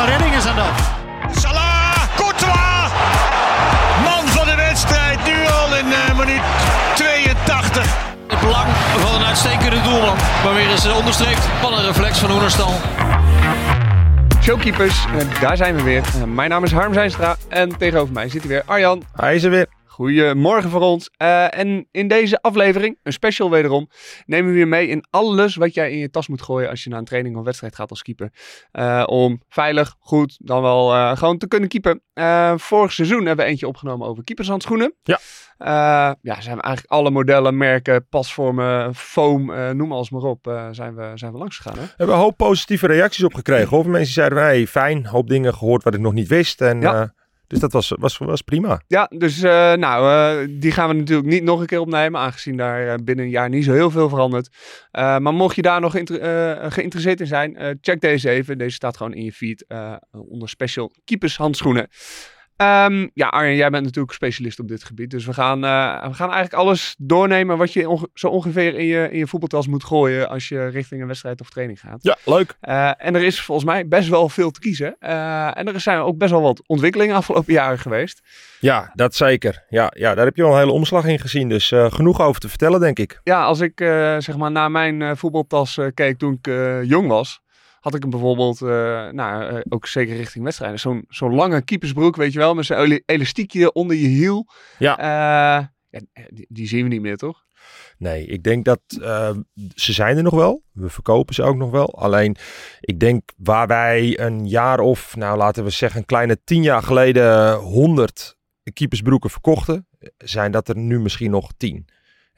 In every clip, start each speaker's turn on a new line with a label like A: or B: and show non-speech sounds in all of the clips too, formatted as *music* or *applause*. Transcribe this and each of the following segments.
A: een redding is aan dat.
B: Salah, Courtois! Man van de wedstrijd, nu al in uh, minuut 82.
A: Het belang van een uitstekende doelman. Maar weer eens onderstreept van een reflex van Oenerstal.
C: Showkeepers, uh, daar zijn we weer. Mijn naam is Harm Zijnstra en tegenover mij zit weer Arjan.
D: Hij is er weer.
C: Goedemorgen voor ons. Uh, en in deze aflevering, een special wederom, nemen we je mee in alles wat jij in je tas moet gooien als je naar een training of wedstrijd gaat als keeper. Uh, om veilig, goed, dan wel uh, gewoon te kunnen keepen. vorig seizoen hebben we eentje opgenomen over keepershandschoenen.
D: Ja.
C: ja, zijn we eigenlijk alle modellen, merken, pasvormen, foam, noem alles maar op, zijn, we, zijn we langs gegaan. Hè?
D: We hebben een hoop positieve reacties op gekregen. Mensen zeiden, hey, fijn, hoop dingen gehoord wat ik nog niet wist. En ja. Dus dat was, was, was prima.
C: Ja, dus uh, nou, uh, die gaan we natuurlijk niet nog een keer opnemen, aangezien daar uh, binnen een jaar niet zo heel veel verandert. maar mocht je daar nog geïnteresseerd in zijn, check deze even. Deze staat gewoon in je feed onder special keepers handschoenen. Um, ja, Arjen, jij bent natuurlijk specialist op dit gebied. Dus we gaan, uh, we gaan eigenlijk alles doornemen wat je onge zo ongeveer in je, in je voetbaltas moet gooien als je richting een wedstrijd of training gaat.
D: Ja, leuk.
C: Uh, en er is volgens mij best wel veel te kiezen. Uh, en er zijn ook best wel wat ontwikkelingen afgelopen jaren geweest.
D: Ja, dat zeker. Ja, ja daar heb je wel een hele omslag in gezien. Dus genoeg over te vertellen, denk ik.
C: Ja, als ik zeg maar naar mijn voetbaltas keek toen ik jong was had ik hem bijvoorbeeld, uh, nou, uh, ook zeker richting wedstrijden, zo'n zo'n lange keepersbroek, weet je wel, met zo'n elastiekje onder je hiel.
D: Ja.
C: Uh, ja die, die, zien we niet meer, toch?
D: Nee, ik denk dat ze zijn er nog wel. We verkopen ze ook nog wel. Alleen, ik denk waar wij een jaar of, nou laten we zeggen, een kleine tien jaar geleden honderd keepersbroeken verkochten, zijn dat er nu misschien nog tien.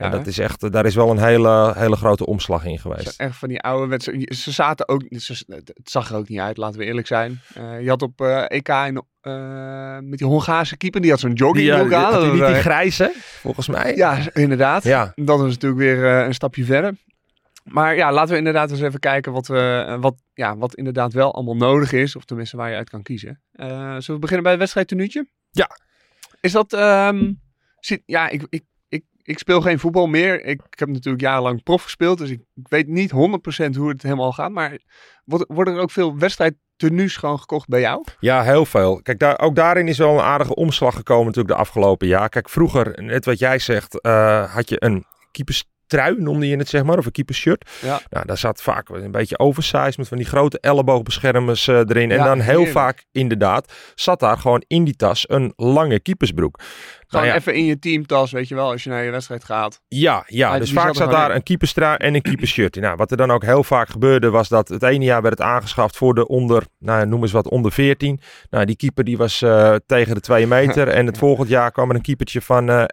D: Ja, dat is echt, daar is wel een hele, hele grote omslag in geweest.
C: Echt van die oude wedstrijden. Ze zaten ook, ze, het zag er ook niet uit, laten we eerlijk zijn. Uh, je had op uh, EK en, uh, met die Hongaarse keeper, die had zo'n joggingbroek
D: ja,
C: aan.
D: Die niet die grijze, volgens mij?
C: Ja, inderdaad.
D: Ja.
C: Dat is natuurlijk weer een stapje verder. Maar ja, laten we inderdaad eens even kijken wat, we, wat, ja, wat inderdaad wel allemaal nodig is. Of tenminste waar je uit kan kiezen. zullen we beginnen bij het wedstrijdtenuutje?
D: Ja.
C: Is dat... Um, zit, ja, ik, ik ik speel geen voetbal meer. Ik, ik heb natuurlijk jarenlang prof gespeeld, dus ik, ik weet niet 100% hoe het helemaal gaat. Maar wordt, worden er ook veel wedstrijdtenues gewoon gekocht bij jou?
D: Ja, heel veel. Kijk, daar, ook daarin is wel een aardige omslag gekomen natuurlijk de afgelopen jaar. Kijk, vroeger, net wat jij zegt, uh, had je een keepers trui, noemde je het zeg maar, of een keepershirt.
C: Ja.
D: Nou, daar zat vaak een beetje oversized met van die grote elleboogbeschermers uh, erin. En dan heel vaak, inderdaad, zat daar gewoon in die tas een lange keepersbroek.
C: Gewoon nou ja. even in je teamtas, weet je wel, als je naar je wedstrijd gaat.
D: Ja, ja dus vaak zat daar in. een keeperstrui en een keepershirt. Nou, wat er dan ook heel vaak gebeurde, was dat het ene jaar werd het aangeschaft voor de onder, nou noem eens wat, onder 14. Nou, die keeper die was uh, tegen de 2 meter. *laughs* en het volgend jaar kwam er een keepertje van uh, 1,60.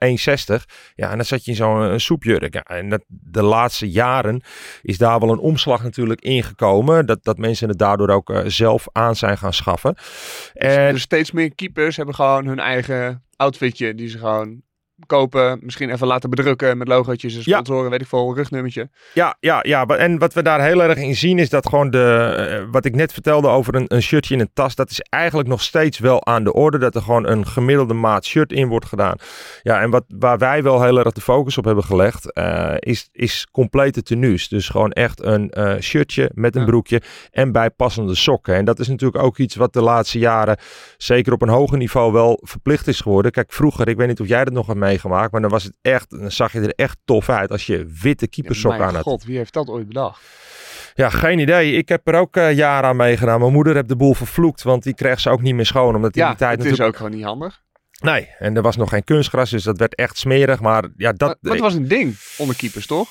D: Ja, en dan zat je in zo'n soepjurk. Ja, en dat, de laatste jaren is daar wel een omslag natuurlijk ingekomen. Dat, dat mensen het daardoor ook uh, zelf aan zijn gaan schaffen.
C: Dus, en... dus steeds meer keepers hebben gewoon hun eigen outfitje die ze gewoon kopen. Misschien even laten bedrukken met logootjes en sponsoren, ja. weet ik veel, rugnummertje.
D: Ja, ja, ja. En wat we daar heel erg in zien is dat gewoon de, uh, wat ik net vertelde over een, een shirtje in een tas, dat is eigenlijk nog steeds wel aan de orde. Dat er gewoon een gemiddelde maat shirt in wordt gedaan. Ja, en wat, waar wij wel heel erg de focus op hebben gelegd, uh, is, is complete tenues. Dus gewoon echt een uh, shirtje met een ja. broekje en bijpassende sokken. En dat is natuurlijk ook iets wat de laatste jaren, zeker op een hoger niveau, wel verplicht is geworden. Kijk, vroeger, ik weet niet of jij dat nog hebt meegemaakt. Maar dan was het echt, dan zag je er echt tof uit als je witte keepersok
C: ja,
D: aan had.
C: god, wie heeft dat ooit bedacht?
D: Ja, geen idee. Ik heb er ook uh, jaren aan meegedaan. Mijn moeder heeft de boel vervloekt, want die kreeg ze ook niet meer schoon. Omdat die
C: ja,
D: in die tijd
C: het
D: natuurlijk...
C: is ook gewoon niet handig.
D: Nee, en er was nog geen kunstgras, dus dat werd echt smerig. Maar ja, dat...
C: Maar, het was een ding onder keepers, toch?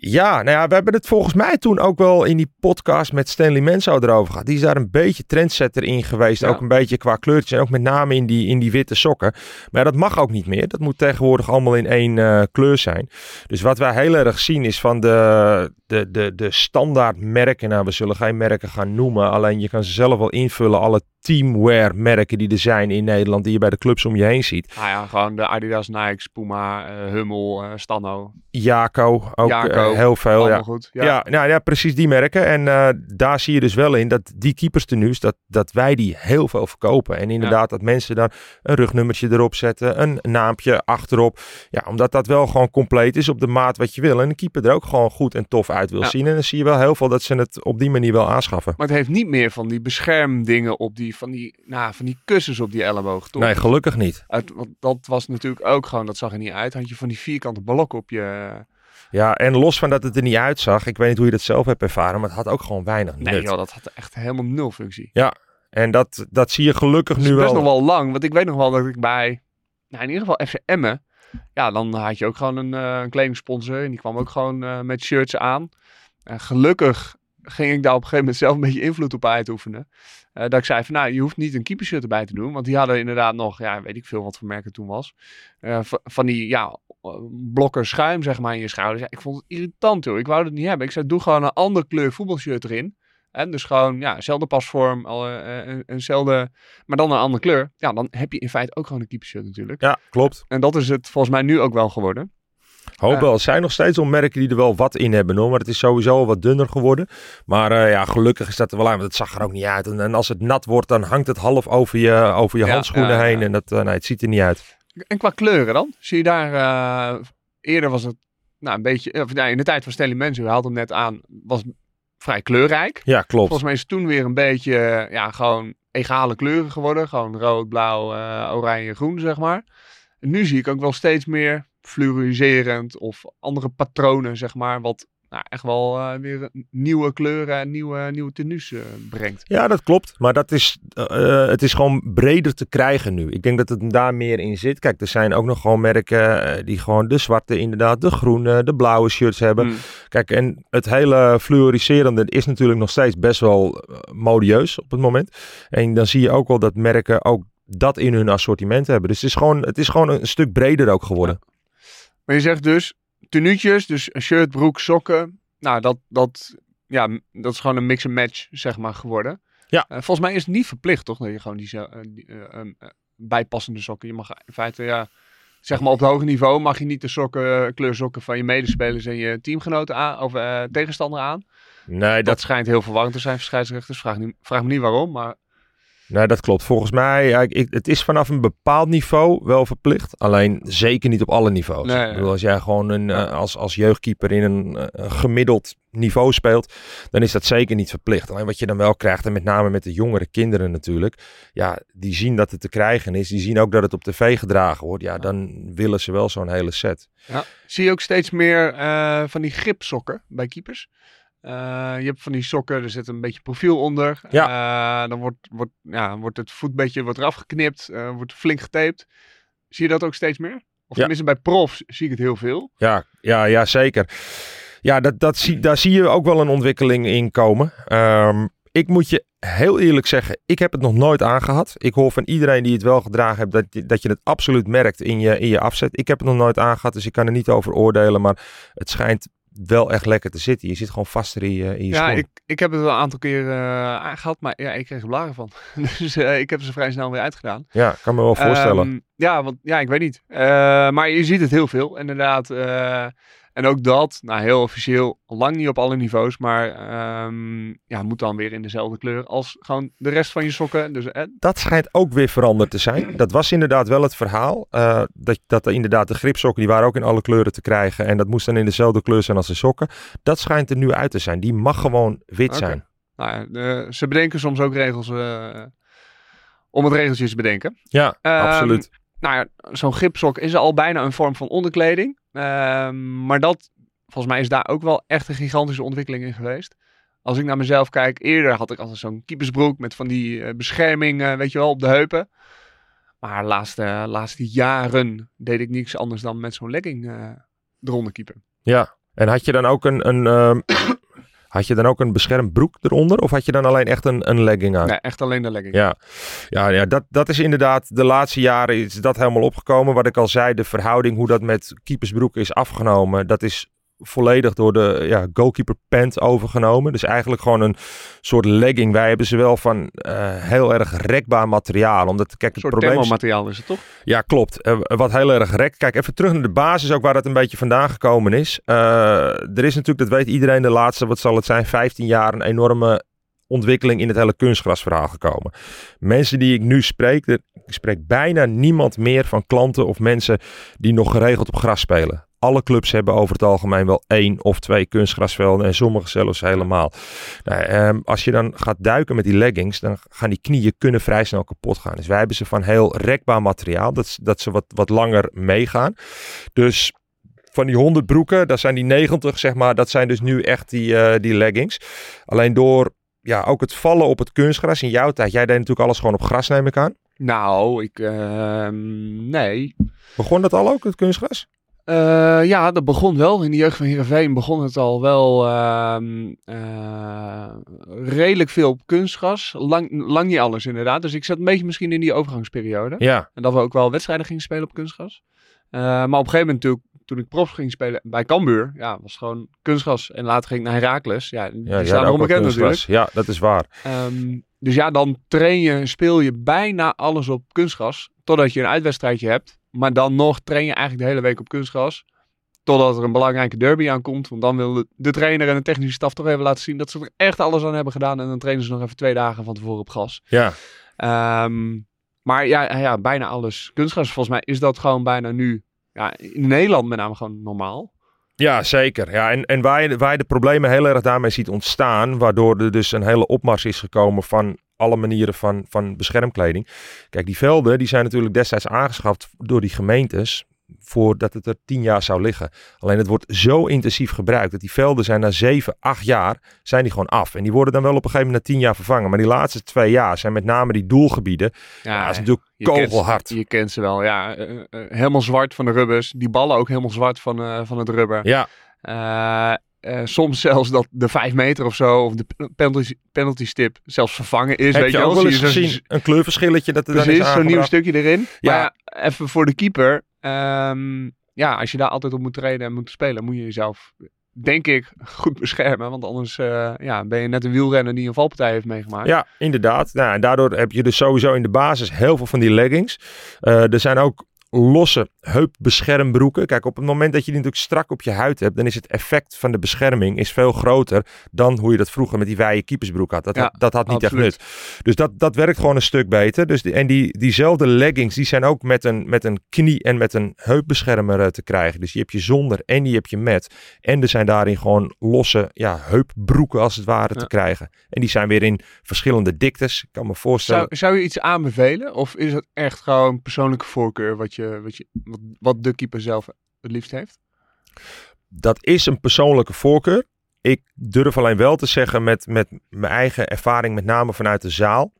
D: Ja, nou ja, we hebben het volgens mij toen ook wel in die podcast met Stanley Menzo erover gehad. Die is daar een beetje trendsetter in geweest. Ja. Ook een beetje qua kleurtjes en ook met name in die, in die witte sokken. Maar dat mag ook niet meer. Dat moet tegenwoordig allemaal in één uh, kleur zijn. Dus wat wij heel erg zien is van de, de, de, de standaard merken. Nou, we zullen geen merken gaan noemen. Alleen je kan ze zelf wel invullen. Alle teamwear merken die er zijn in Nederland. Die je bij de clubs om je heen ziet.
C: Nou ja, gewoon de Adidas, Nike, Puma, uh, Hummel, uh, Stanno.
D: Jaco. Ook,
C: Jaco.
D: Heel veel, ja.
C: goed.
D: Ja,
C: Ja.
D: nou ja, precies die merken. En eh, daar zie je dus wel in dat die keeperstenues, dat, dat wij die heel veel verkopen. En inderdaad dat mensen daar een rugnummertje erop zetten, een naampje achterop. Ja, omdat dat wel gewoon compleet is op de maat wat je wil. En de keeper er ook gewoon goed en tof uit wil zien. En dan zie je wel heel veel dat ze het op die manier wel aanschaffen.
C: Maar het heeft niet meer van die beschermdingen op die, van die, nou, van die kussens op die elleboog. Toch?
D: Nee, gelukkig niet.
C: Uit, want dat was natuurlijk ook gewoon, dat zag er niet uit. Had je van die vierkante blok op je.
D: Ja, en los van dat het er niet uitzag, ik weet niet hoe je dat zelf hebt ervaren, maar het had ook gewoon weinig
C: Nee,
D: nut.
C: joh, dat had echt helemaal nul functie.
D: En dat, dat zie je gelukkig
C: Het is
D: nu
C: best
D: wel.
C: nog wel lang, want ik weet nog wel dat ik bij, nou, in ieder geval FC Emmen, ja, dan had je ook gewoon een, eh een kledingsponsor en die kwam ook gewoon eh, met shirts aan. En gelukkig ging ik daar op een gegeven moment zelf een beetje invloed op uitoefenen. Eh dat ik zei van, nou, je hoeft niet een keepershirt erbij te doen, want die hadden inderdaad nog, ja, weet ik veel wat voor merk het toen was, Eh, van, die, ja, blokken schuim, zeg maar, in je schouders. Ja, ik vond het irritant, joh. Ik wou het niet hebben. Ik zei, doe gewoon een andere kleur voetbalshirt erin. En dus gewoon, ja, dezelfde pasvorm, al, eh, eh, eenzelfde, maar dan een andere kleur. Ja, dan heb je in feite ook gewoon een keepershirt natuurlijk.
D: Ja, klopt.
C: En dat is het volgens mij nu ook wel geworden.
D: Wel. Er zijn nog steeds wel merken die er wel wat in hebben hoor. Maar het is sowieso al wat dunner geworden. Maar eh, ja, gelukkig is dat er wel aan. Want het zag er ook niet uit. En, en als het nat wordt, dan hangt het half over je, over je
C: Ja,
D: handschoenen
C: ja, ja.
D: heen. En dat, nee, het ziet er niet uit.
C: En qua kleuren dan? Zie je daar, eh, eerder was het, nou een beetje, of, nou, in de tijd van Stanley Menzo, u haalde hem net aan, was vrij kleurrijk.
D: Ja, klopt.
C: Volgens mij is het toen weer een beetje, ja, gewoon egale kleuren geworden. Gewoon rood, blauw, oranje, groen, zeg maar. En nu zie ik ook wel steeds meer fluoriserend of andere patronen, zeg maar, wat nou, echt wel eh, weer nieuwe kleuren en nieuwe, nieuwe tenues eh, brengt.
D: Ja, dat klopt. Maar dat is, eh, het is gewoon breder te krijgen nu. Ik denk dat het daar meer in zit. Kijk, er zijn ook nog gewoon merken die gewoon de zwarte, inderdaad, de groene, de blauwe shirts hebben.
C: Mm.
D: Kijk, en het hele fluoriserende is natuurlijk nog steeds best wel modieus op het moment. En dan zie je ook wel dat merken ook dat in hun assortiment hebben. Dus het is gewoon, het is gewoon een stuk breder ook geworden.
C: Maar je zegt dus, tenuutjes, dus een shirt, broek, sokken. Nou, dat, dat, ja, dat is gewoon een mix en match, zeg maar, geworden.
D: Ja.
C: Eh, volgens mij is het niet verplicht, toch? Dat je gewoon die, eh, bijpassende sokken. Je mag in feite, ja, zeg maar op het hoge niveau mag je niet de sokken, eh, kleur sokken van je medespelers en je teamgenoten aan, of tegenstander aan.
D: Nee,
C: Dat,
D: dat,
C: schijnt heel verwarrend te zijn voor scheidsrechters. Vraag, niet, vraag me niet waarom, maar
D: nee, dat klopt. Volgens mij, ja, ik, het is vanaf een bepaald niveau wel verplicht. Alleen zeker niet op alle niveaus.
C: Nee,
D: bedoel, als jij gewoon een,
C: Ja.
D: eh, als, als jeugdkeeper in een, eh, een gemiddeld niveau speelt, dan is dat zeker niet verplicht. Alleen wat je dan wel krijgt, en met name met de jongere kinderen natuurlijk, ja, die zien dat het te krijgen is. Die zien ook dat het op tv gedragen wordt. Ja, dan willen ze wel zo'n hele set.
C: Zie je ook steeds meer eh, van die gripsokken bij keepers? Eh, je hebt van die sokken, er zit een beetje profiel onder. Eh, dan wordt, wordt, ja, wordt het voet een beetje wordt eraf geknipt, eh, wordt flink getaped. Zie je dat ook steeds meer? Of
D: Ja.
C: tenminste bij profs zie ik het heel veel.
D: Ja, ja, ja zeker. Ja, dat, dat zie, daar zie je ook wel een ontwikkeling in komen. Ehm, ik moet je heel eerlijk zeggen, ik heb het nog nooit aangehad. Ik hoor van iedereen die het wel gedragen heeft, dat, je- dat je het absoluut merkt in je, in je afzet. Ik heb het nog nooit aangehad, dus ik kan er niet over oordelen. Maar het schijnt wel echt lekker te zitten. Je zit gewoon vaster in je, in je
C: Ja, ik, ik heb het wel een aantal keer eh, aangehad, maar ja, ik kreeg er blaren van. *laughs* dus eh, ik heb ze vrij snel weer uitgedaan.
D: Ja, kan me wel voorstellen.
C: Ehm, ja, want ja, ik weet niet. Eh, maar je ziet het heel veel, inderdaad. En ook dat, nou heel officieel, lang niet op alle niveaus, maar ehm, ja, moet dan weer in dezelfde kleur als gewoon de rest van je sokken. Dus eh,
D: dat schijnt ook weer veranderd te zijn. Dat was inderdaad wel het verhaal. eh, dat, dat er inderdaad de gripsokken, die waren ook in alle kleuren te krijgen. En dat moest dan in dezelfde kleur zijn als de sokken. Dat schijnt er nu uit te zijn. Die mag gewoon wit zijn.
C: nou, ja, ze bedenken soms ook regels eh, om het regeltjes te bedenken.
D: Ja,
C: Ehm,
D: absoluut.
C: Nou ja, zo'n gripsok is al bijna een vorm van onderkleding. Ehm, maar dat, volgens mij is daar ook wel echt een gigantische ontwikkeling in geweest. Als ik naar mezelf kijk, eerder had ik altijd zo'n keepersbroek met van die eh, bescherming, eh, weet je wel, op de heupen. Maar de laatste, laatste jaren deed ik niks anders dan met zo'n legging eh eronder keepen.
D: Ja. En had je dan ook een, een ehm, had je dan ook een beschermd broek eronder? Of had je dan alleen echt een, een legging aan?
C: Nee, echt alleen de legging.
D: Ja, ja, ja dat, dat is inderdaad, de laatste jaren is dat helemaal opgekomen. Wat ik al zei, de verhouding, hoe dat met keepersbroeken is afgenomen, dat is volledig door de ja, goalkeeper pant overgenomen. Dus eigenlijk gewoon een soort legging. Wij hebben ze wel van uh, heel erg rekbaar materiaal. Omdat, kijk,
C: een soort
D: probleem
C: materiaal is het toch?
D: Ja, klopt. Uh, wat heel erg rekt. Kijk, even terug naar de basis, ook waar dat een beetje vandaan gekomen is. Uh, er is natuurlijk, dat weet iedereen, de laatste, wat zal het zijn, 15 jaar een enorme ontwikkeling in het hele kunstgrasverhaal gekomen. Mensen die ik nu spreek, ik spreek bijna niemand meer van klanten of mensen die nog geregeld op gras spelen. Alle clubs hebben over het algemeen wel één of twee kunstgrasvelden en sommige zelfs helemaal. Nou, ehm, als je dan gaat duiken met die leggings, dan gaan die knieën kunnen vrij snel kapot gaan. Dus wij hebben ze van heel rekbaar materiaal, dat, dat ze wat, wat langer meegaan. Dus van die 100 broeken, dat zijn die 90 zeg maar, dat zijn dus nu echt die, uh, die leggings. Alleen door ja, ook het vallen op het kunstgras in jouw tijd. Jij deed natuurlijk alles gewoon op gras, neem ik aan.
C: Nou, ik, uh, nee.
D: Begon dat al ook, het kunstgras?
C: Uh, ja, dat begon wel. In de jeugd van Heerenveen begon het al wel uh, uh, redelijk veel op kunstgras. Lang, lang niet alles inderdaad. Dus ik zat een beetje misschien in die overgangsperiode.
D: Ja.
C: En dat we ook wel wedstrijden gingen spelen op kunstgras. Eh, maar op een gegeven moment toen ik prof ging spelen bij Cambuur, ja, was het gewoon kunstgras. En later ging ik naar Herakles. Ja, die
D: ja,
C: staan erom bekend natuurlijk.
D: Ja, dat is waar.
C: Um, dus ja, dan train je, speel je bijna alles op kunstgras. Totdat je een uitwedstrijdje hebt. Maar dan nog train je eigenlijk de hele week op kunstgras. Totdat er een belangrijke derby aankomt. Want dan wil de, de trainer en de technische staf toch even laten zien dat ze er echt alles aan hebben gedaan. En dan trainen ze nog even twee dagen van tevoren op gas.
D: Ja.
C: Um, maar ja, ja, bijna alles. Kunstgras, volgens mij is dat gewoon bijna nu ja, in Nederland met name gewoon normaal.
D: Ja, zeker. Ja, en en waar, je, waar je de problemen heel erg daarmee ziet ontstaan, waardoor er dus een hele opmars is gekomen van alle manieren van, van beschermkleding. Kijk, die velden die zijn natuurlijk destijds aangeschaft door die gemeentes voordat het er tien jaar zou liggen. Alleen het wordt zo intensief gebruikt dat die velden zijn na zeven, acht jaar zijn die gewoon af. En die worden dan wel op een gegeven moment na tien jaar vervangen. Maar die laatste twee jaar zijn met name die doelgebieden. Ja, dat is natuurlijk
C: je
D: kogelhard.
C: Kent, je kent ze wel, ja. Uh, uh, helemaal zwart van de rubbers. Die ballen ook helemaal zwart van, uh, van het rubber.
D: Ja.
C: Uh, soms zelfs dat de 5 meter of zo, of de penalty, penalty stip, zelfs vervangen is.
D: Heb
C: weet
D: je ook wel eens gezien? Een kleurverschilletje dat er dan is
C: zo'n nieuw stukje erin.
D: Ja.
C: Maar ja, even voor de keeper. ehm, ja, als je daar altijd op moet trainen en moet spelen, moet je jezelf, denk ik, goed beschermen. Want anders eh, ja, ben je net een wielrenner die een valpartij heeft meegemaakt.
D: Ja, inderdaad. Nou, en daardoor heb je dus sowieso in de basis heel veel van die leggings. Eh, er zijn ook losse heupbeschermbroeken. Kijk, op het moment dat je die natuurlijk strak op je huid hebt, dan is het effect van de bescherming is veel groter dan hoe je dat vroeger met die wijde keepersbroek had. Dat,
C: Ja,
D: had, dat had niet
C: absoluut.
D: echt nut. Dus dat, dat werkt gewoon een stuk beter. Dus die, en die, diezelfde leggings, die zijn ook met een, met een knie en met een heupbeschermer eh, te krijgen. Dus die heb je zonder en die heb je met. En er zijn daarin gewoon losse ja, heupbroeken als het ware
C: Ja.
D: te krijgen. En die zijn weer in verschillende diktes. Ik kan me voorstellen.
C: Zou, zou je iets aanbevelen? Of is het echt gewoon persoonlijke voorkeur wat, je, wat, je, wat, de keeper zelf het liefst heeft?
D: dat is een persoonlijke voorkeur. Ik durf alleen wel te zeggen met, met mijn eigen ervaring, met name vanuit de zaal.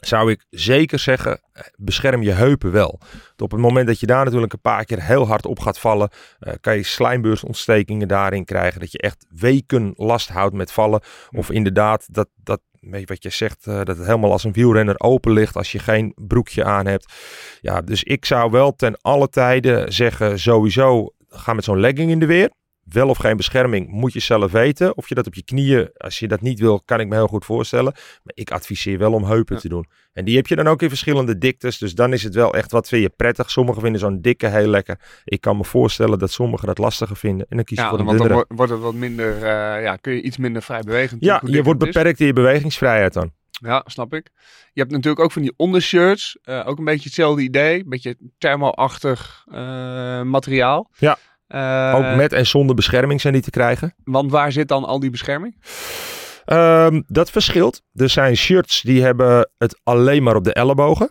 D: Zou ik zeker zeggen, eh, bescherm je heupen wel. Want Op het moment dat je daar natuurlijk een paar keer heel hard op gaat vallen, eh, kan je slijmbeursontsteking daarin krijgen. Dat je echt weken last houdt met vallen. Of inderdaad, dat, dat weet wat je zegt, eh, dat het helemaal als een wielrenner open ligt als je geen broekje aan hebt. Ja, dus ik zou wel ten alle tijden zeggen, sowieso ga met zo'n legging in de weer. Wel of geen bescherming moet je zelf weten. Of je dat op je knieën, als je dat niet wil, kan ik me heel goed voorstellen. Maar ik adviseer wel om heupen
C: Ja.
D: te doen. En die heb je dan ook in verschillende diktes. Dus dan is het wel echt wat vind je prettig. Sommigen vinden zo'n dikke heel lekker. Ik kan me voorstellen dat sommigen dat lastiger vinden. En dan kies je
C: Ja,
D: voor
C: want
D: een
C: dan
D: dunnere.
C: wordt, wordt het wat minder, eh, ja, kun je iets minder vrij bewegen.
D: Ja, je wordt beperkt in je bewegingsvrijheid dan.
C: Ja, snap ik. Je hebt natuurlijk ook van die ondershirts. eh, ook een beetje hetzelfde idee. Een beetje thermo-achtig eh, materiaal.
D: Ja.
C: Eh,
D: Ook met en zonder bescherming zijn die te krijgen.
C: Want waar zit dan al die bescherming?
D: Ehm, dat verschilt. Er zijn shirts die hebben het alleen maar op de ellebogen.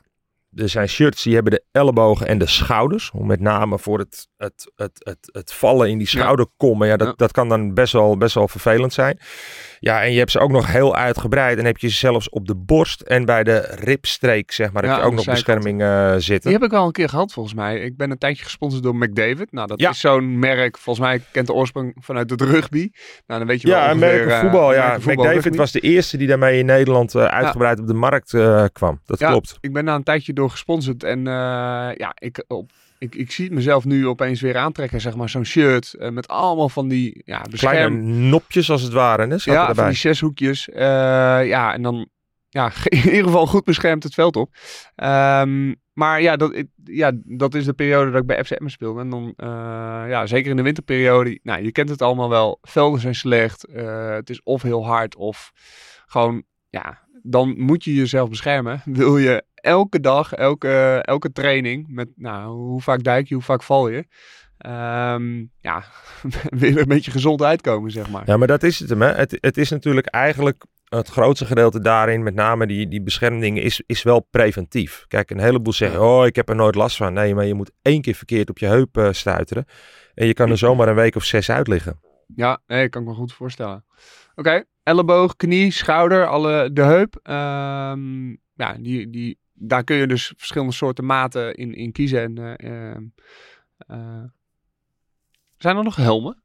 D: Er zijn shirts die hebben de ellebogen en de schouders. Om met name voor het, het, het, het, het vallen in die schouderkommen. Ja, dat,
C: Ja.
D: dat kan dan best wel, best wel vervelend zijn. Ja, en je hebt ze ook nog heel uitgebreid. En heb je ze zelfs op de borst en bij de ribstreek, zeg maar.
C: Ja,
D: heb je ook nog bescherming eh, zitten.
C: Die heb ik al een keer gehad volgens mij. Ik ben een tijdje gesponsord door McDavid. Nou, dat
D: Ja.
C: is zo'n merk. Volgens mij kent de oorsprong vanuit het rugby. Nou, dan weet je wel
D: Ja,
C: ongeveer,
D: American
C: eh,
D: voetbal. Ja,
C: voetbal,
D: McDavid
C: rugby.
D: was de eerste die daarmee in Nederland eh, uitgebreid op de markt kwam. Dat klopt.
C: Ik ben daar een tijdje door gesponsord. En ja, ik, op, ik, ik zie het mezelf nu opeens weer aantrekken, zeg maar, zo'n shirt eh, met allemaal van die ja,
D: Kleine
C: bescherm...
D: nopjes als het ware, hè?
C: Ja,
D: er
C: van
D: erbij.
C: die zeshoekjes. Eh, ja, en dan ja, *laughs* in ieder geval goed beschermd het veld op. Ehm, maar ja dat, ik- ja, dat is de periode dat ik bij FCM speelde. En dan, eh, ja, zeker in de winterperiode, nou, je kent het allemaal wel. Velden zijn slecht. het is of heel hard of gewoon, ja, dan moet je jezelf beschermen. *laughs* Wil je elke dag, elke, elke training, met, nou, hoe vaak duik je, hoe vaak val je. Ehm, ja, *laughs* wil je een beetje gezond uitkomen, zeg maar.
D: Ja, maar dat is het hem. Hè. Het, het is natuurlijk eigenlijk het grootste gedeelte daarin, met name die, die beschermdingen, is, is wel preventief. Kijk, een heleboel zeggen, oh, ik heb er nooit last van. Nee, maar je moet één keer verkeerd op je heup eh, stuiteren. En je kan er zomaar een week of zes uit liggen.
C: Ja, nee, kan ik me goed voorstellen. Oké, elleboog, knie, schouder, alle, de heup. Ehm, ja, die, die, daar kun je dus verschillende soorten maten in, in kiezen. En, eh, ehm, eh, zijn er nog helmen?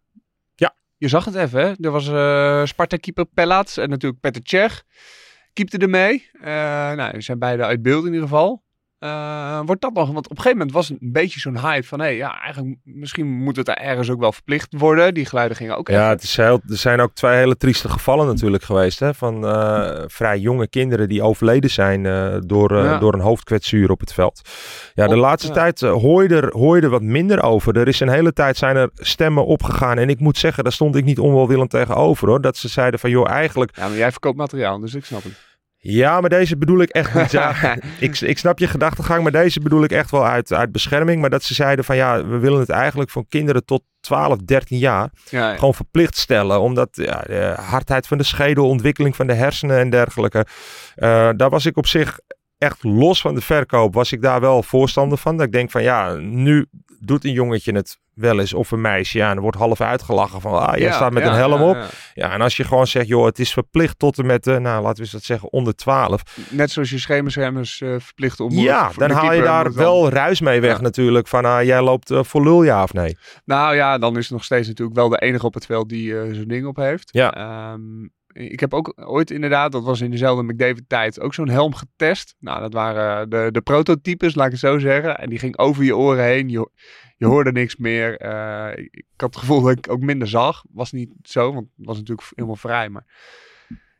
D: Ja.
C: Je zag het even, hè? Er was eh Sparta-keeper Pellats en natuurlijk Petr Cech. Keepte ermee. Eh nou, die zijn beide uit beeld in ieder geval. Eh, wordt dat nog? Want op een gegeven moment was een beetje zo'n hype van... hé, ja, eigenlijk misschien moet het daar ergens ook wel verplicht worden. Die geluiden gingen ook
D: Ja, het is heel, er zijn ook twee hele trieste gevallen natuurlijk geweest. Hè, van eh, vrij jonge kinderen die overleden zijn eh, door,
C: Ja.
D: door een hoofdkwetsuur op het veld. Ja, de
C: Op-
D: laatste
C: ja.
D: tijd hoor, je er, hoor je er wat minder over. Er is een hele tijd zijn er stemmen opgegaan. En ik moet zeggen, daar stond ik niet onwelwillend tegenover hoor. Dat ze zeiden van joh, eigenlijk...
C: Ja, maar jij verkoopt materiaal, dus ik snap het.
D: Ja, maar deze bedoel ik echt niet. Ja, *laughs* ik, ik snap je gedachtegang, maar deze bedoel ik echt wel uit, uit bescherming. Maar dat ze zeiden van ja, we willen het eigenlijk voor kinderen tot 12, 13 jaar
C: Ja, ja.
D: gewoon verplicht stellen. Omdat ja, de hardheid van de schedel, ontwikkeling van de hersenen en dergelijke. eh, daar was ik op zich echt los van de verkoop. Was ik daar wel voorstander van. Dat ik denk van ja, nu doet een jongetje het wel eens of een meisje. Ja, en er wordt half uitgelachen van ah, jij
C: Ja,
D: staat met
C: ja,
D: een helm op.
C: ja.
D: Ja, en als je gewoon zegt joh, het is verplicht tot en met, de, nou laten we eens dat zeggen, onder 12.
C: Net zoals je schemersremmers eh verplicht om.
D: Ja,
C: voor
D: dan haal je daar
C: dan-
D: wel ruis mee weg natuurlijk. Van ah, jij loopt eh, voor lul ja of nee.
C: Nou ja, dan is het nog steeds natuurlijk wel de enige op het veld die eh, zo'n ding op heeft.
D: Ja.
C: Ehm, ik heb ook ooit inderdaad, dat was in dezelfde McDavid tijd, ook zo'n helm getest. Nou, dat waren de, de prototypes, laat ik het zo zeggen. En die ging over je oren heen. Je, je hoorde niks meer. Eh, ik, had het gevoel dat ik ook minder zag. Was niet zo, want het was natuurlijk helemaal vrij. Maar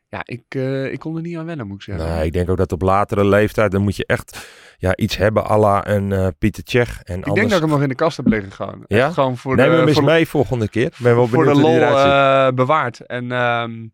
C: ja, ik, eh, ik kon er niet aan wennen, moet ik zeggen.
D: Nee, ik denk ook dat op latere leeftijd, dan moet je echt ja, iets hebben à la een eh, Pieter Tsjech. En
C: ik
D: anders...
C: denk dat ik hem nog in de kast heb liggen gewoon.
D: Ja?
C: Echt Gewoon voor
D: Neem
C: de,
D: hem eens
C: voor de-
D: mee volgende keer. Ben wel
C: voor de lol eh, bewaard. En ehm,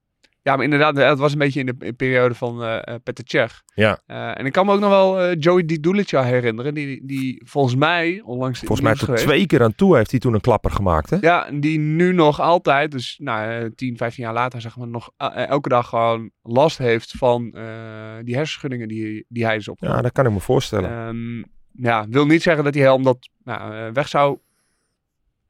C: ja, maar inderdaad, het was een beetje in de in periode van eh uh, Petr Cech.
D: Ja.
C: Eh, en ik kan me ook nog wel eh, Joey Di Dulica herinneren, die, die volgens mij onlangs
D: Volgens mij tot twee keer aan toe heeft hij toen een klapper gemaakt. Hè?
C: Ja, en die nu nog altijd, dus nou, eh, 10, 15 jaar later, zeg maar, nog eh, elke dag gewoon last heeft van eh, die hersenschuddingen die, die hij is
D: Ja,
C: opgelopen.
D: dat kan ik me voorstellen.
C: Ehm, ja, wil niet zeggen dat die helm dat nou, eh, weg zou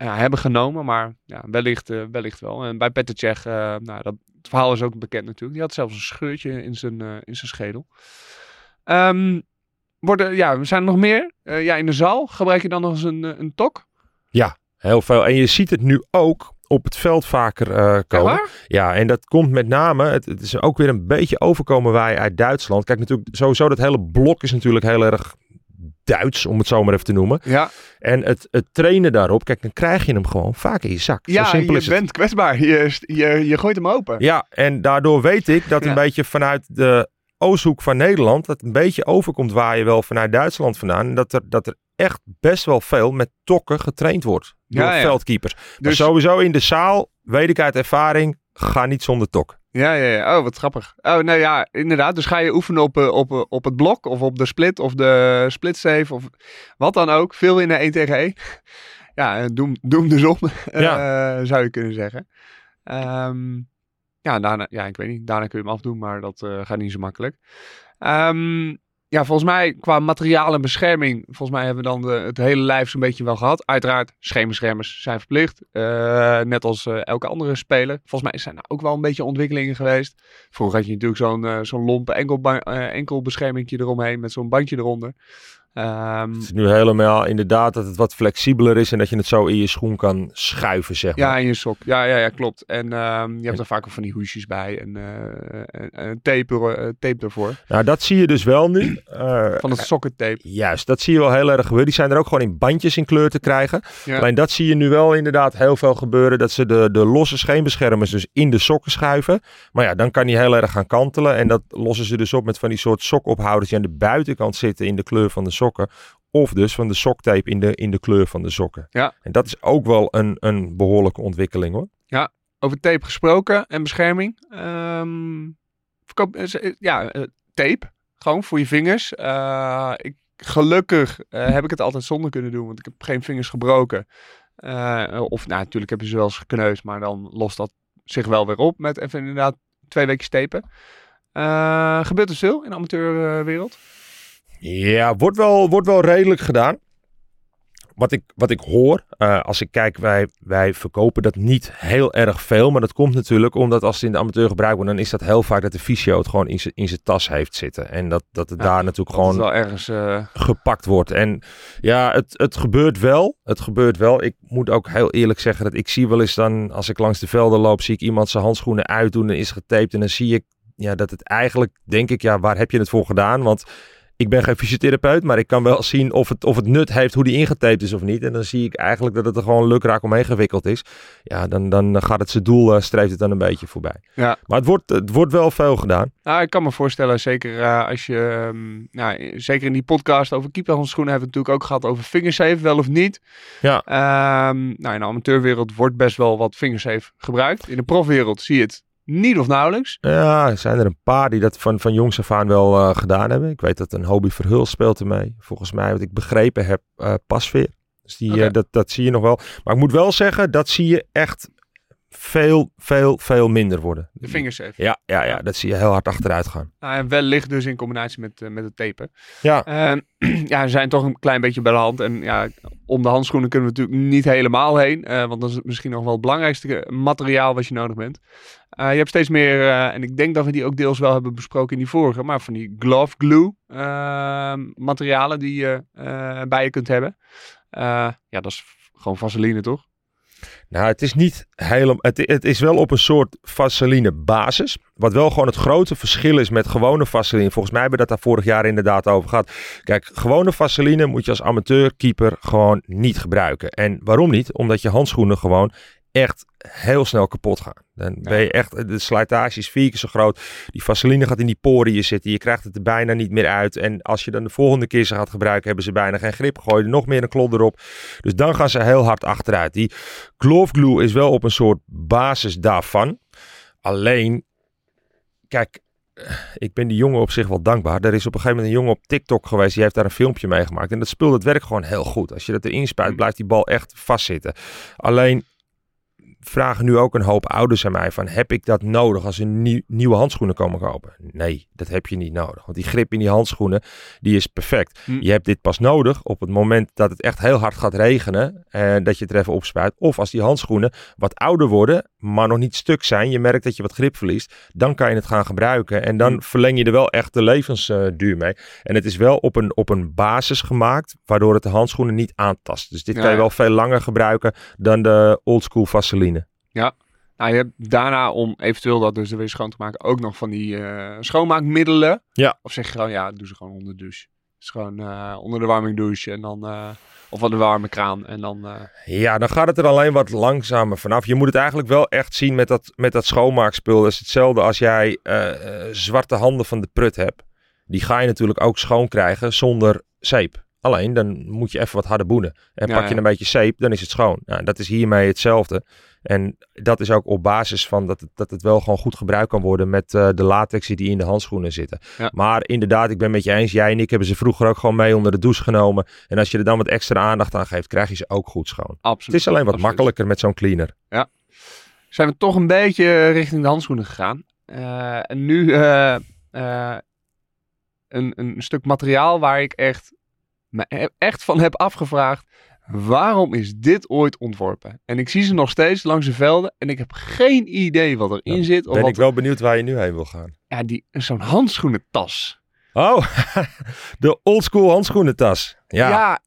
C: ja, hebben genomen, maar ja, wellicht, eh, wellicht wel. En bij Petr Cech, eh, nou, dat, het verhaal is ook bekend natuurlijk. Die had zelfs een scheurtje in zijn, eh, in zijn schedel. Ehm, worden, ja, zijn er nog meer? Eh, ja, in de zaal gebruik je dan nog eens een, eh, een tok?
D: Heel veel. En je ziet het nu ook op het veld vaker eh, komen. Ja, en dat komt met name, het, het is ook weer een beetje overkomen wij uit Duitsland. Kijk, natuurlijk, sowieso dat hele blok is natuurlijk heel erg Duits, om het zo maar even te noemen.
C: Ja,
D: En het, het trainen daarop, kijk, dan krijg je hem gewoon vaak in je zak. Zo
C: ja
D: simpel
C: je
D: is het.
C: bent kwetsbaar. Je, je, je gooit hem open.
D: Ja, en daardoor weet ik dat een beetje vanuit de oosthoek van Nederland, dat een beetje overkomt waar je wel vanuit Duitsland vandaan. En dat er, dat er echt best wel veel met tokken getraind wordt door
C: Ja, ja.
D: veldkeepers. Maar
C: Dus-
D: sowieso in de zaal, weet ik uit ervaring, ga niet zonder tok.
C: Ja, ja, ja. Oh, wat grappig. Oh, nou ja, inderdaad. Dus ga je oefenen op, eh, op, eh, op het blok of op de split of de split save of wat dan ook. Veel in de 1 tegen 1. *laughs* Ja, eh, doe, hem- doe hem dus om, *laughs* zou je kunnen zeggen. Ehm, ja, daarna, ja, ik weet niet. Daarna kun je hem afdoen, maar dat gaat niet zo makkelijk. Ehm, ja, volgens mij qua materiaal en bescherming, volgens mij hebben we dan de, het hele lijf zo'n beetje wel gehad. Uiteraard, schemerschermers zijn verplicht. Eh, net als eh, elke andere speler. Volgens mij zijn er ook wel een beetje ontwikkelingen geweest. Vroeger had je natuurlijk zo'n eh, zo'n lompe eh, enkelbeschermingje eromheen met zo'n bandje eronder. Ehm,
D: Het is nu helemaal inderdaad dat het wat flexibeler is en dat je het zo in je schoen kan schuiven, zeg maar.
C: ja, in je sok. Ja, ja, ja klopt. En ehm, je hebt er vaak ook van die hoesjes bij en, en, en tape, eh, tape ervoor.
D: Nou, dat zie je dus wel nu. Eh,
C: Van het sokkentape.
D: Juist, dat zie je wel heel erg gebeuren. Die zijn er ook gewoon in bandjes in kleur te krijgen.
C: Ja.
D: Alleen dat zie je nu wel inderdaad heel veel gebeuren. Dat ze de, de losse scheenbeschermers dus in de sokken schuiven. Maar ja, dan kan die heel erg gaan kantelen. En dat lossen ze dus op met van die soort sokophouders die aan de buitenkant zitten in de kleur van de sokken. Of dus van de soktape in de, in de kleur van de sokken.
C: Ja.
D: En dat is ook wel een, een behoorlijke ontwikkeling hoor.
C: Over tape gesproken en bescherming. Verkoop, ze- ja, eh, tape. Gewoon voor je vingers. Eh, ik, gelukkig heb ik het altijd zonder kunnen doen, want ik heb geen vingers gebroken. Of nou, natuurlijk heb je ze wel eens gekneusd, maar dan lost dat zich wel weer op met even inderdaad twee weken. Eh, gebeurt er veel in de amateurwereld?
D: Ja, wordt wel, wordt wel redelijk gedaan. Wat ik, wat ik hoor, eh, als ik kijk, wij, wij verkopen dat niet heel erg veel. Maar dat komt natuurlijk omdat als het in de amateur gebruikt wordt, dan is dat heel vaak dat de fysio het gewoon in zijn in zijn tas heeft zitten. En dat, dat het
C: Ja,
D: daar natuurlijk gewoon
C: wel ergens... eh,
D: gepakt wordt. En ja, het, het gebeurt wel. Het gebeurt wel. Ik moet ook heel eerlijk zeggen dat ik zie wel eens dan, als ik langs de velden loop, zie ik iemand zijn handschoenen uitdoen en is getaped. En dan zie ik ja, dat het eigenlijk, denk ik, ja, waar heb je het voor gedaan? Want ik ben geen fysiotherapeut, maar ik kan wel zien of het, of het nut heeft hoe die ingetaped is of niet. En dan zie ik eigenlijk dat het er gewoon lukraak omheen gewikkeld is. Ja, dan, dan gaat het zijn doel, eh, streeft het dan een beetje voorbij.
C: Ja.
D: Maar het wordt, het wordt wel veel gedaan.
C: Nou, ik kan me voorstellen, zeker eh, als je, ehm, nou, zeker in die podcast over keeperhandschoenen hebben we het natuurlijk ook gehad over fingersafe, wel of niet.
D: Ja.
C: Ehm, nou, in de amateurwereld wordt best wel wat fingersafe gebruikt. In de profwereld zie je het niet of nauwelijks.
D: Ja, er zijn er een paar die dat van, van jongs af aan wel eh, gedaan hebben. Ik weet dat een hobby Verhul speelt ermee. Volgens mij, wat ik begrepen heb, eh pasveer. Dus die, eh, dat, dat zie je nog wel. Maar ik moet wel zeggen, dat zie je echt veel, veel, veel minder worden.
C: De fingersafe.
D: Ja, ja, ja, dat zie je heel hard achteruit gaan.
C: Nou, en wellicht dus in combinatie met, eh, met het tapen.
D: Ja.
C: Ehm, *clears throat* ja, ze zijn toch een klein beetje bij de hand. En ja, om de handschoenen kunnen we natuurlijk niet helemaal heen. eh, want dat is misschien nog wel het belangrijkste materiaal wat je nodig bent. Eh, je hebt steeds meer, eh, en ik denk dat we die ook deels wel hebben besproken in die vorige, maar van die glove glue ehm, materialen die je eh, bij je kunt hebben. Eh, ja, dat is gewoon vaseline, toch?
D: Nou, het is niet helemaal. Het, is wel op een soort vaseline basis. Wat wel gewoon het grote verschil is met gewone vaseline. Volgens mij hebben we dat daar vorig jaar inderdaad over gehad. Kijk, gewone vaseline moet je als amateurkeeper gewoon niet gebruiken. En waarom niet? Omdat je handschoenen gewoon echt heel snel kapot gaan. Dan ben je echt, de slijtage is vier keer zo groot. Die vaseline gaat in die poriën zitten. Je krijgt het er bijna niet meer uit. En als je dan de volgende keer ze gaat gebruiken, hebben ze bijna geen grip. Gooi er nog meer een klod erop. Dus dan gaan ze heel hard achteruit. Die glove glue is wel op een soort basis daarvan. Alleen, kijk, ik ben die jongen op zich wel dankbaar. Er is op een gegeven moment een jongen op TikTok geweest. Die heeft daar een filmpje mee gemaakt. En dat spul, het werkt gewoon heel goed. Als je dat erin spuit, blijft die bal echt vastzitten. Alleen vragen nu ook een hoop ouders aan mij van heb ik dat nodig als ze nieuw, nieuwe handschoenen komen kopen? Nee, dat heb je niet nodig. Want die grip in die handschoenen, die is perfect.
C: Hm.
D: Je hebt dit pas nodig op het moment dat het echt heel hard gaat regenen en dat je het er even opspuit. Of als die handschoenen wat ouder worden, maar nog niet stuk zijn. Je merkt dat je wat grip verliest. Dan kan je het gaan gebruiken en dan
C: Hm.
D: verleng je er wel echt de levensduur mee. En het is wel op een, op een basis gemaakt, waardoor het de handschoenen niet aantast. Dus dit
C: Ja,
D: kan je
C: ja.
D: wel veel langer gebruiken dan de oldschool vaseline.
C: Nou, je hebt daarna om eventueel dat dus er weer schoon te maken ook nog van die eh, schoonmaakmiddelen.
D: Ja.
C: Of zeg je gewoon, ja, doe ze gewoon onder de douche. Dus gewoon eh, onder de warming douche en dan, eh, of van de warme kraan en dan...
D: Ja, dan gaat het er alleen wat langzamer vanaf. Je moet het eigenlijk wel echt zien met dat, met dat schoonmaakspul. Dat is hetzelfde als jij zwarte handen van de prut hebt. Die ga je natuurlijk ook schoon krijgen zonder zeep. Alleen dan moet je even wat harder boenen. En
C: Ja,
D: pak je
C: ja.
D: een beetje zeep, dan is het schoon. Nou, dat is hiermee hetzelfde. En dat is ook op basis van dat het, dat het wel gewoon goed gebruikt kan worden met eh, de latex die in de handschoenen zitten.
C: Ja.
D: Maar inderdaad, ik ben met je eens. Jij en ik hebben ze vroeger ook gewoon mee onder de douche genomen. En als je er dan wat extra aandacht aan geeft, krijg je ze ook goed schoon.
C: absoluut.
D: Het is alleen wat
C: Absoluut.
D: makkelijker met zo'n cleaner.
C: Zijn we toch een beetje richting de handschoenen gegaan. Eh, en nu eh, eh, een, een stuk materiaal waar ik echt, me echt van heb afgevraagd. Waarom is dit ooit ontworpen? En ik zie ze nog steeds langs de velden en ik heb geen idee wat erin
D: Ja,
C: zit. Of
D: Ben
C: wat,
D: ik wel benieuwd waar je nu heen wil gaan.
C: Ja, die, zo'n handschoenentas.
D: Oh, *laughs* de oldschool handschoenentas. Ja.
C: Ja,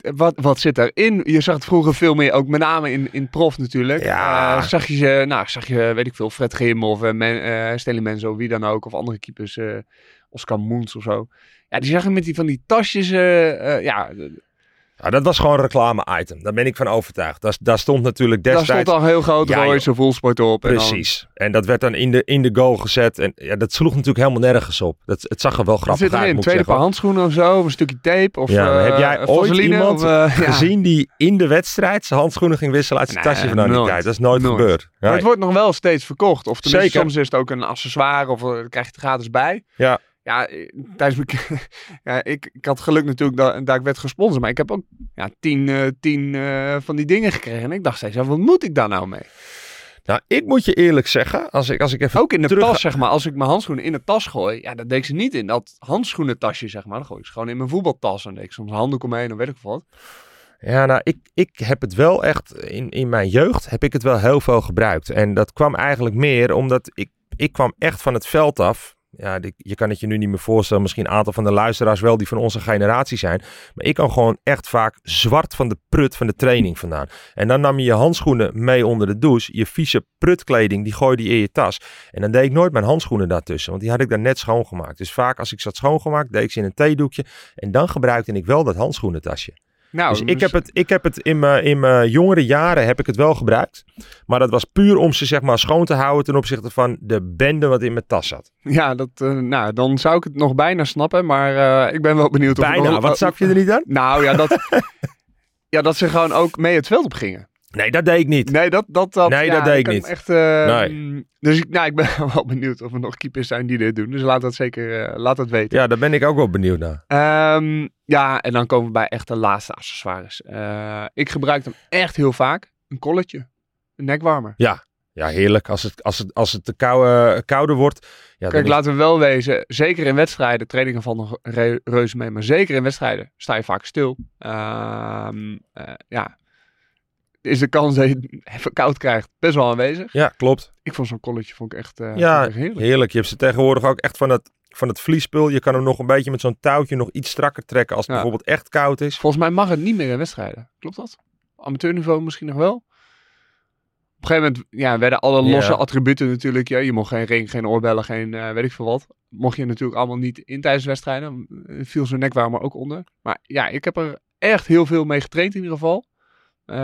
C: wat, wat zit daarin? Je zag het vroeger veel meer, ook met name in, in prof natuurlijk.
D: Ja.
C: Eh, zag je ze, nou, zag je, weet ik veel, Fred Grim of uh, Men, eh, Stanley Menzo, wie dan ook, of andere keepers, Oscar Moens of zo. Ja, die zag je met die van die tasjes, ja,
D: Ja, dat was gewoon een reclame-item. Daar ben ik van overtuigd. Daar, daar stond natuurlijk
C: daar
D: destijds...
C: stond al heel groot
D: Ja,
C: Royce voelsport op. en dan-
D: Precies. En dat werd dan in de, in de goal gezet. En ja, dat sloeg natuurlijk helemaal nergens op. Dat, het zag er wel grappig uit, moet ik
C: Tweede paar
D: zeggen.
C: handschoenen of zo? Of een stukje tape? Of
D: Ja,
C: eh,
D: heb jij ooit iemand
C: of, eh, *laughs*
D: gezien die in de wedstrijd zijn handschoenen ging wisselen uit zijn
C: Nee,
D: tasje van nou die tijd? Dat is nooit,
C: Nooit.
D: gebeurd.
C: Maar het wordt nog wel steeds verkocht. Of tenminste,
D: Zeker.
C: soms is het ook een accessoire of eh, krijg je het gratis bij.
D: Ja.
C: Ja, eh, tijdens mijn... *laughs* ja, ik, ik had geluk natuurlijk dat, dat ik werd gesponsord. Maar ik heb ook ja, tien, eh, tien eh, van die dingen gekregen. En ik dacht steeds, ja, wat moet ik daar nou mee?
D: Nou, ik moet je eerlijk zeggen, als ik, als ik even
C: Ook in de
D: terug...
C: tas, zeg maar. Als ik mijn handschoenen in de tas gooi, ja, dat deed ik ze niet in dat handschoenentasje, zeg maar. Dan gooi ik ze gewoon in mijn voetbaltas. En deed ik soms handdoek omheen, dan weet ik wat.
D: Ja, nou, ik, ik heb het wel echt, in, in mijn jeugd heb ik het wel heel veel gebruikt. En dat kwam eigenlijk meer omdat ik, ik kwam echt van het veld af. Ja, je kan het je nu niet meer voorstellen, misschien een aantal van de luisteraars wel die van onze generatie zijn. Maar ik kwam gewoon echt vaak zwart van de prut van de training vandaan. En dan nam je je handschoenen mee onder de douche. Je vieze prutkleding, die gooide je in je tas. En dan deed ik nooit mijn handschoenen daartussen, want die had ik dan net schoongemaakt. Dus vaak als ik had schoongemaakt, deed ik ze in een theedoekje. En dan gebruikte ik wel dat handschoenentasje.
C: Nou,
D: Dus ik heb het, ik heb het in mijn, in mijn jongere jaren heb ik het wel gebruikt. Maar dat was puur om ze zeg maar schoon te houden ten opzichte van de bende wat in mijn tas zat.
C: Ja, dat, eh, nou, dan zou ik het nog bijna snappen. Maar eh, ik ben wel benieuwd of...
D: Bijna,
C: nog-
D: wat snap je er niet aan?
C: Nou ja, dat, *laughs* ja, dat ze gewoon ook mee het veld op gingen.
D: Nee, dat deed ik niet.
C: Nee, dat, dat, dat,
D: Nee,
C: ja,
D: dat deed ik niet.
C: Echt, eh,
D: Nee.
C: mm, Dus ik, nou, ik ben *laughs* wel benieuwd of er nog keepers zijn die dit doen. Dus laat dat zeker eh, laat dat weten.
D: Ja, daar ben ik ook wel benieuwd naar.
C: Ehm, ja, en dan komen we bij echt de laatste accessoires. Eh, ik gebruik hem echt heel vaak. Een colletje. Een nekwarmer.
D: Ja, heerlijk. Als het, als het, als het te koude, kouder wordt. Ja,
C: Kijk, laten we wel wezen. Zeker in wedstrijden. Trainingen van nog re- reuze mee. Maar zeker in wedstrijden sta je vaak stil. Ehm, eh, ja. Is de kans dat je het even koud krijgt best wel aanwezig.
D: Ja, klopt.
C: Ik vond zo'n colletje vond ik echt, eh,
D: Ja,
C: vond ik echt heerlijk.
D: Heerlijk. Je hebt ze tegenwoordig ook echt van het, van het vliespul. Je kan hem nog een beetje met zo'n touwtje nog iets strakker trekken als het
C: Ja.
D: bijvoorbeeld echt koud is.
C: Volgens mij mag het niet meer in wedstrijden. Klopt dat? Amateurniveau misschien nog wel? Op een gegeven moment ja, werden alle losse attributen natuurlijk. Ja, je mocht geen ring, geen oorbellen, geen eh, weet ik veel wat. Mocht je natuurlijk allemaal niet in tijdens wedstrijden. Viel zo'n nekwarmer ook onder. Maar ja, ik heb er echt heel veel mee getraind in ieder geval. Ehm,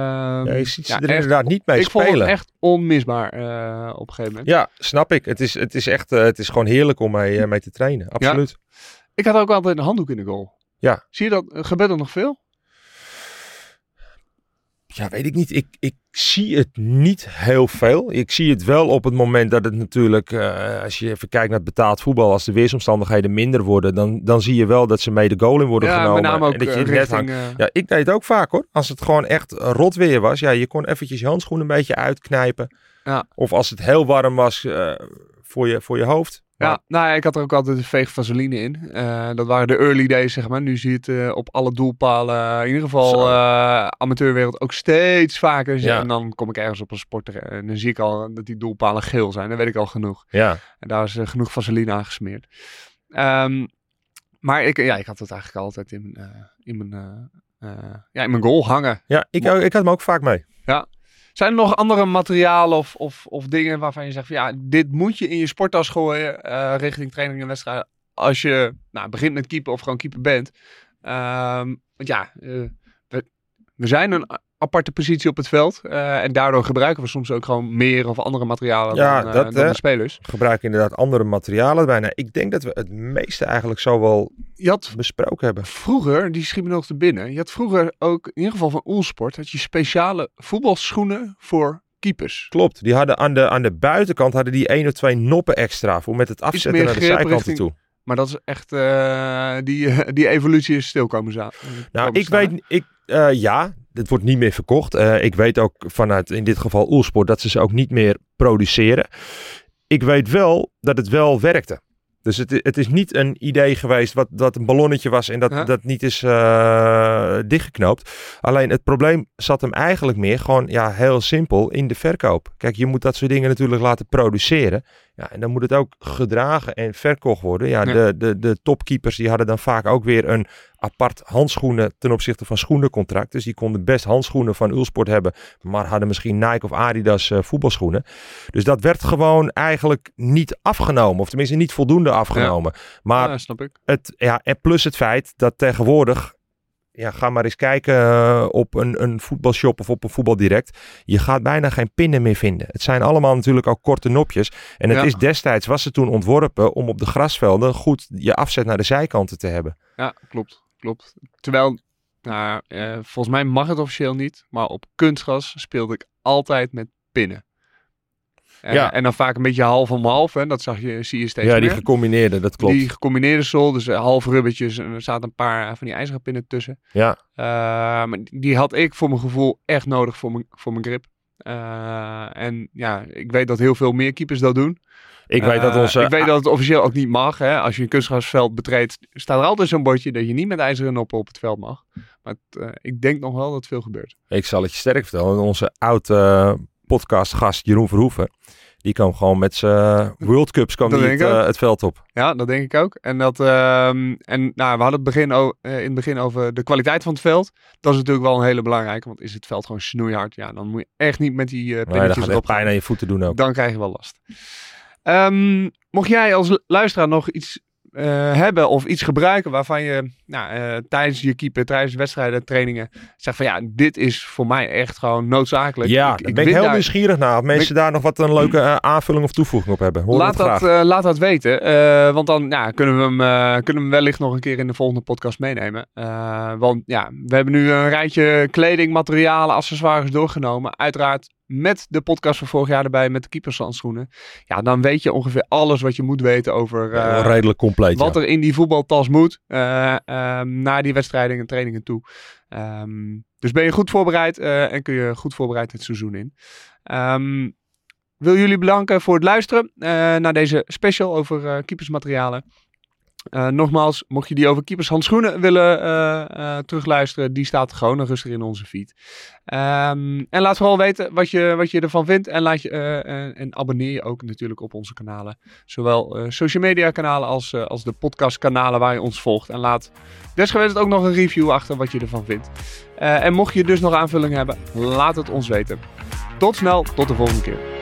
D: Ja, je ziet ze
C: ja,
D: er
C: echt-
D: inderdaad niet mee
C: ik vond
D: spelen.
C: het echt onmisbaar eh, op een gegeven moment.
D: Ja, snap ik. Het is, het is echt eh, het is gewoon heerlijk om mee, eh, mee te trainen. Absoluut.
C: Ik had ook altijd een handdoek in de goal.
D: Ja.
C: Zie je dat? Gebeurt dat nog veel?
D: Ja, weet ik niet. Ik, ik zie het niet heel veel. Ik zie het wel op het moment dat het natuurlijk, eh, als je even kijkt naar het betaald voetbal, als de weersomstandigheden minder worden, dan, dan zie je wel dat ze mee de goal in worden
C: ja,
D: genomen.
C: met name ook
D: en dat je
C: eh,
D: net
C: richting...
D: hangt.
C: eh,
D: Ja, ik deed het ook vaak hoor. Als het gewoon echt rot weer was, ja, je kon eventjes je handschoen een beetje uitknijpen.
C: Ja.
D: Of als het heel warm was voor, je, voor je hoofd.
C: Ja, nou ja, ik had er ook altijd een veeg vaseline in. Eh, dat waren de early days, zeg maar. Nu zie je het eh, op alle doelpalen, in ieder geval eh, amateurwereld, ook steeds vaker.
D: Ja.
C: En dan kom ik ergens op een sporter en dan zie ik al dat die doelpalen geel zijn. Dan weet ik al genoeg.
D: Ja,
C: En daar is genoeg vaseline aangesmeerd. Ehm, maar ik, ja, ik had het eigenlijk altijd in mijn, in mijn, ja, in mijn goal hangen.
D: ja ik, ik had hem ook vaak mee.
C: Zijn er nog andere materialen of, of, of dingen waarvan je zegt van ja, dit moet je in je sporttas gooien eh, richting training en wedstrijden als je nou, begint met keeper of gewoon keeper bent. Ehm, want ja, eh, we, we zijn een aparte positie op het veld eh, en daardoor gebruiken we soms ook gewoon meer of andere materialen
D: Ja,
C: dan, eh,
D: dat,
C: dan
D: eh,
C: de spelers.
D: Gebruik inderdaad andere materialen bijna. Ik denk dat we het meeste eigenlijk zo wel
C: Je had
D: besproken hebben.
C: vroeger, die schiet me nog te binnen, je had vroeger ook in ieder geval van Oelsport, had je speciale voetbalschoenen voor keepers.
D: Klopt, die hadden aan de, aan de buitenkant hadden die één of twee noppen extra voor met het afzetten naar de zijkanten
C: richting-
D: toe.
C: Maar dat is echt, eh, die, *laughs* die evolutie is stil komen.
D: Nou,
C: komen
D: ik
C: staan.
D: weet, ik, eh, ja, dit wordt niet meer verkocht. Eh, ik weet ook vanuit in dit geval Oelsport dat ze ze ook niet meer produceren. Ik weet wel dat het wel werkte. Dus het, het is niet een idee geweest wat, wat een ballonnetje was en dat,
C: Ja.
D: dat niet is eh, dichtgeknoopt. Alleen het probleem zat hem eigenlijk meer gewoon ja, heel simpel in de verkoop. Kijk, je moet dat soort dingen natuurlijk laten produceren. Ja, en dan moet het ook gedragen en verkocht worden. Ja,
C: Ja.
D: De, de, de topkeepers die hadden dan vaak ook weer een apart handschoenen ten opzichte van schoenencontract. Dus die konden best handschoenen van Ulsport hebben, maar hadden misschien Nike of Adidas eh, voetbalschoenen. Dus dat werd gewoon eigenlijk niet afgenomen, of tenminste niet voldoende afgenomen. Maar
C: Ja, snap ik.
D: het, ja, en plus het feit dat tegenwoordig, ja, ga maar eens kijken eh, op een, een voetbalshop of op een voetbaldirect. Je gaat bijna geen pinnen meer vinden. Het zijn allemaal natuurlijk ook korte nopjes. En het
C: Ja.
D: is destijds, was het toen ontworpen om op de grasvelden goed je afzet naar de zijkanten te hebben.
C: Ja, klopt. klopt. Terwijl, nou, eh, volgens mij mag het officieel niet, maar op kunstgras speelde ik altijd met pinnen. Eh,
D: Ja.
C: En dan vaak een beetje half om half, hè. dat zag je, zie je steeds
D: ja, die gecombineerde, dat klopt.
C: Die gecombineerde sol, dus eh, half rubbertjes en er zaten een paar van die ijzeren pinnen tussen.
D: Ja,
C: Eh, maar die had ik voor mijn gevoel echt nodig voor mijn, voor mijn grip. Eh, en ja, ik weet dat heel veel meer keepers dat doen.
D: ik weet dat onze...
C: ik weet dat het officieel ook niet mag. Hè? Als je een kunstgrasveld betreedt, staat er altijd zo'n bordje dat je niet met ijzeren noppen op het veld mag. Maar het, ik denk nog wel dat veel gebeurt.
D: Ik zal het je sterk vertellen. Onze oude podcastgast Jeroen Verhoeven, die kwam gewoon met zijn World Cups kwam het,
C: ook.
D: eh, het veld op.
C: Ja, dat denk ik ook. En, dat, ehm, en nou, we hadden het begin eh, in het begin over de kwaliteit van het veld. Dat is natuurlijk wel een hele belangrijke. Want is het veld gewoon snoeihard, ja, dan moet je echt niet met die eh
D: dat
C: pinnetjes
D: echt
C: erop
D: pijn aan je voeten doen ook.
C: Dan krijg je wel last. Ehm, mocht jij als luisteraar nog iets eh, hebben of iets gebruiken waarvan je nou, eh, tijdens je keeper, tijdens wedstrijden, trainingen, zegt van ja, dit is voor mij echt gewoon noodzakelijk.
D: Ja,
C: Ik-
D: ben ik heel
C: daar-
D: nieuwsgierig naar. Of mensen daar nog wat een leuke eh, aanvulling of toevoeging op hebben. Hoor
C: Laat dat, laat dat weten. want dan ja, kunnen, we hem, kunnen we hem wellicht nog een keer in de volgende podcast meenemen. Want ja, we hebben nu een rijtje kleding, materialen, accessoires doorgenomen. Uiteraard met de podcast van vorig jaar erbij, met de keepershandschoenen. Ja, dan weet je ongeveer alles wat je moet weten over eh,
D: redelijk compleet.
C: wat
D: ja.
C: er in die voetbaltas moet uh, naar die wedstrijden en trainingen toe. Um, dus ben je goed voorbereid uh, en kun je goed voorbereid het seizoen in. Um, wil jullie bedanken voor het luisteren naar deze special over keepersmaterialen. Uh, nogmaals, mocht je die over keepershandschoenen willen uh, uh, terugluisteren, die staat gewoon rustig in onze feed. Um, en laat vooral weten wat je, wat je ervan vindt. En, laat je, en abonneer je ook natuurlijk op onze kanalen. Zowel social media kanalen als, als de podcast kanalen waar je ons volgt. En laat desgewenst ook nog een review achter wat je ervan vindt. En mocht je dus nog aanvulling hebben, laat het ons weten. Tot snel, tot de volgende keer.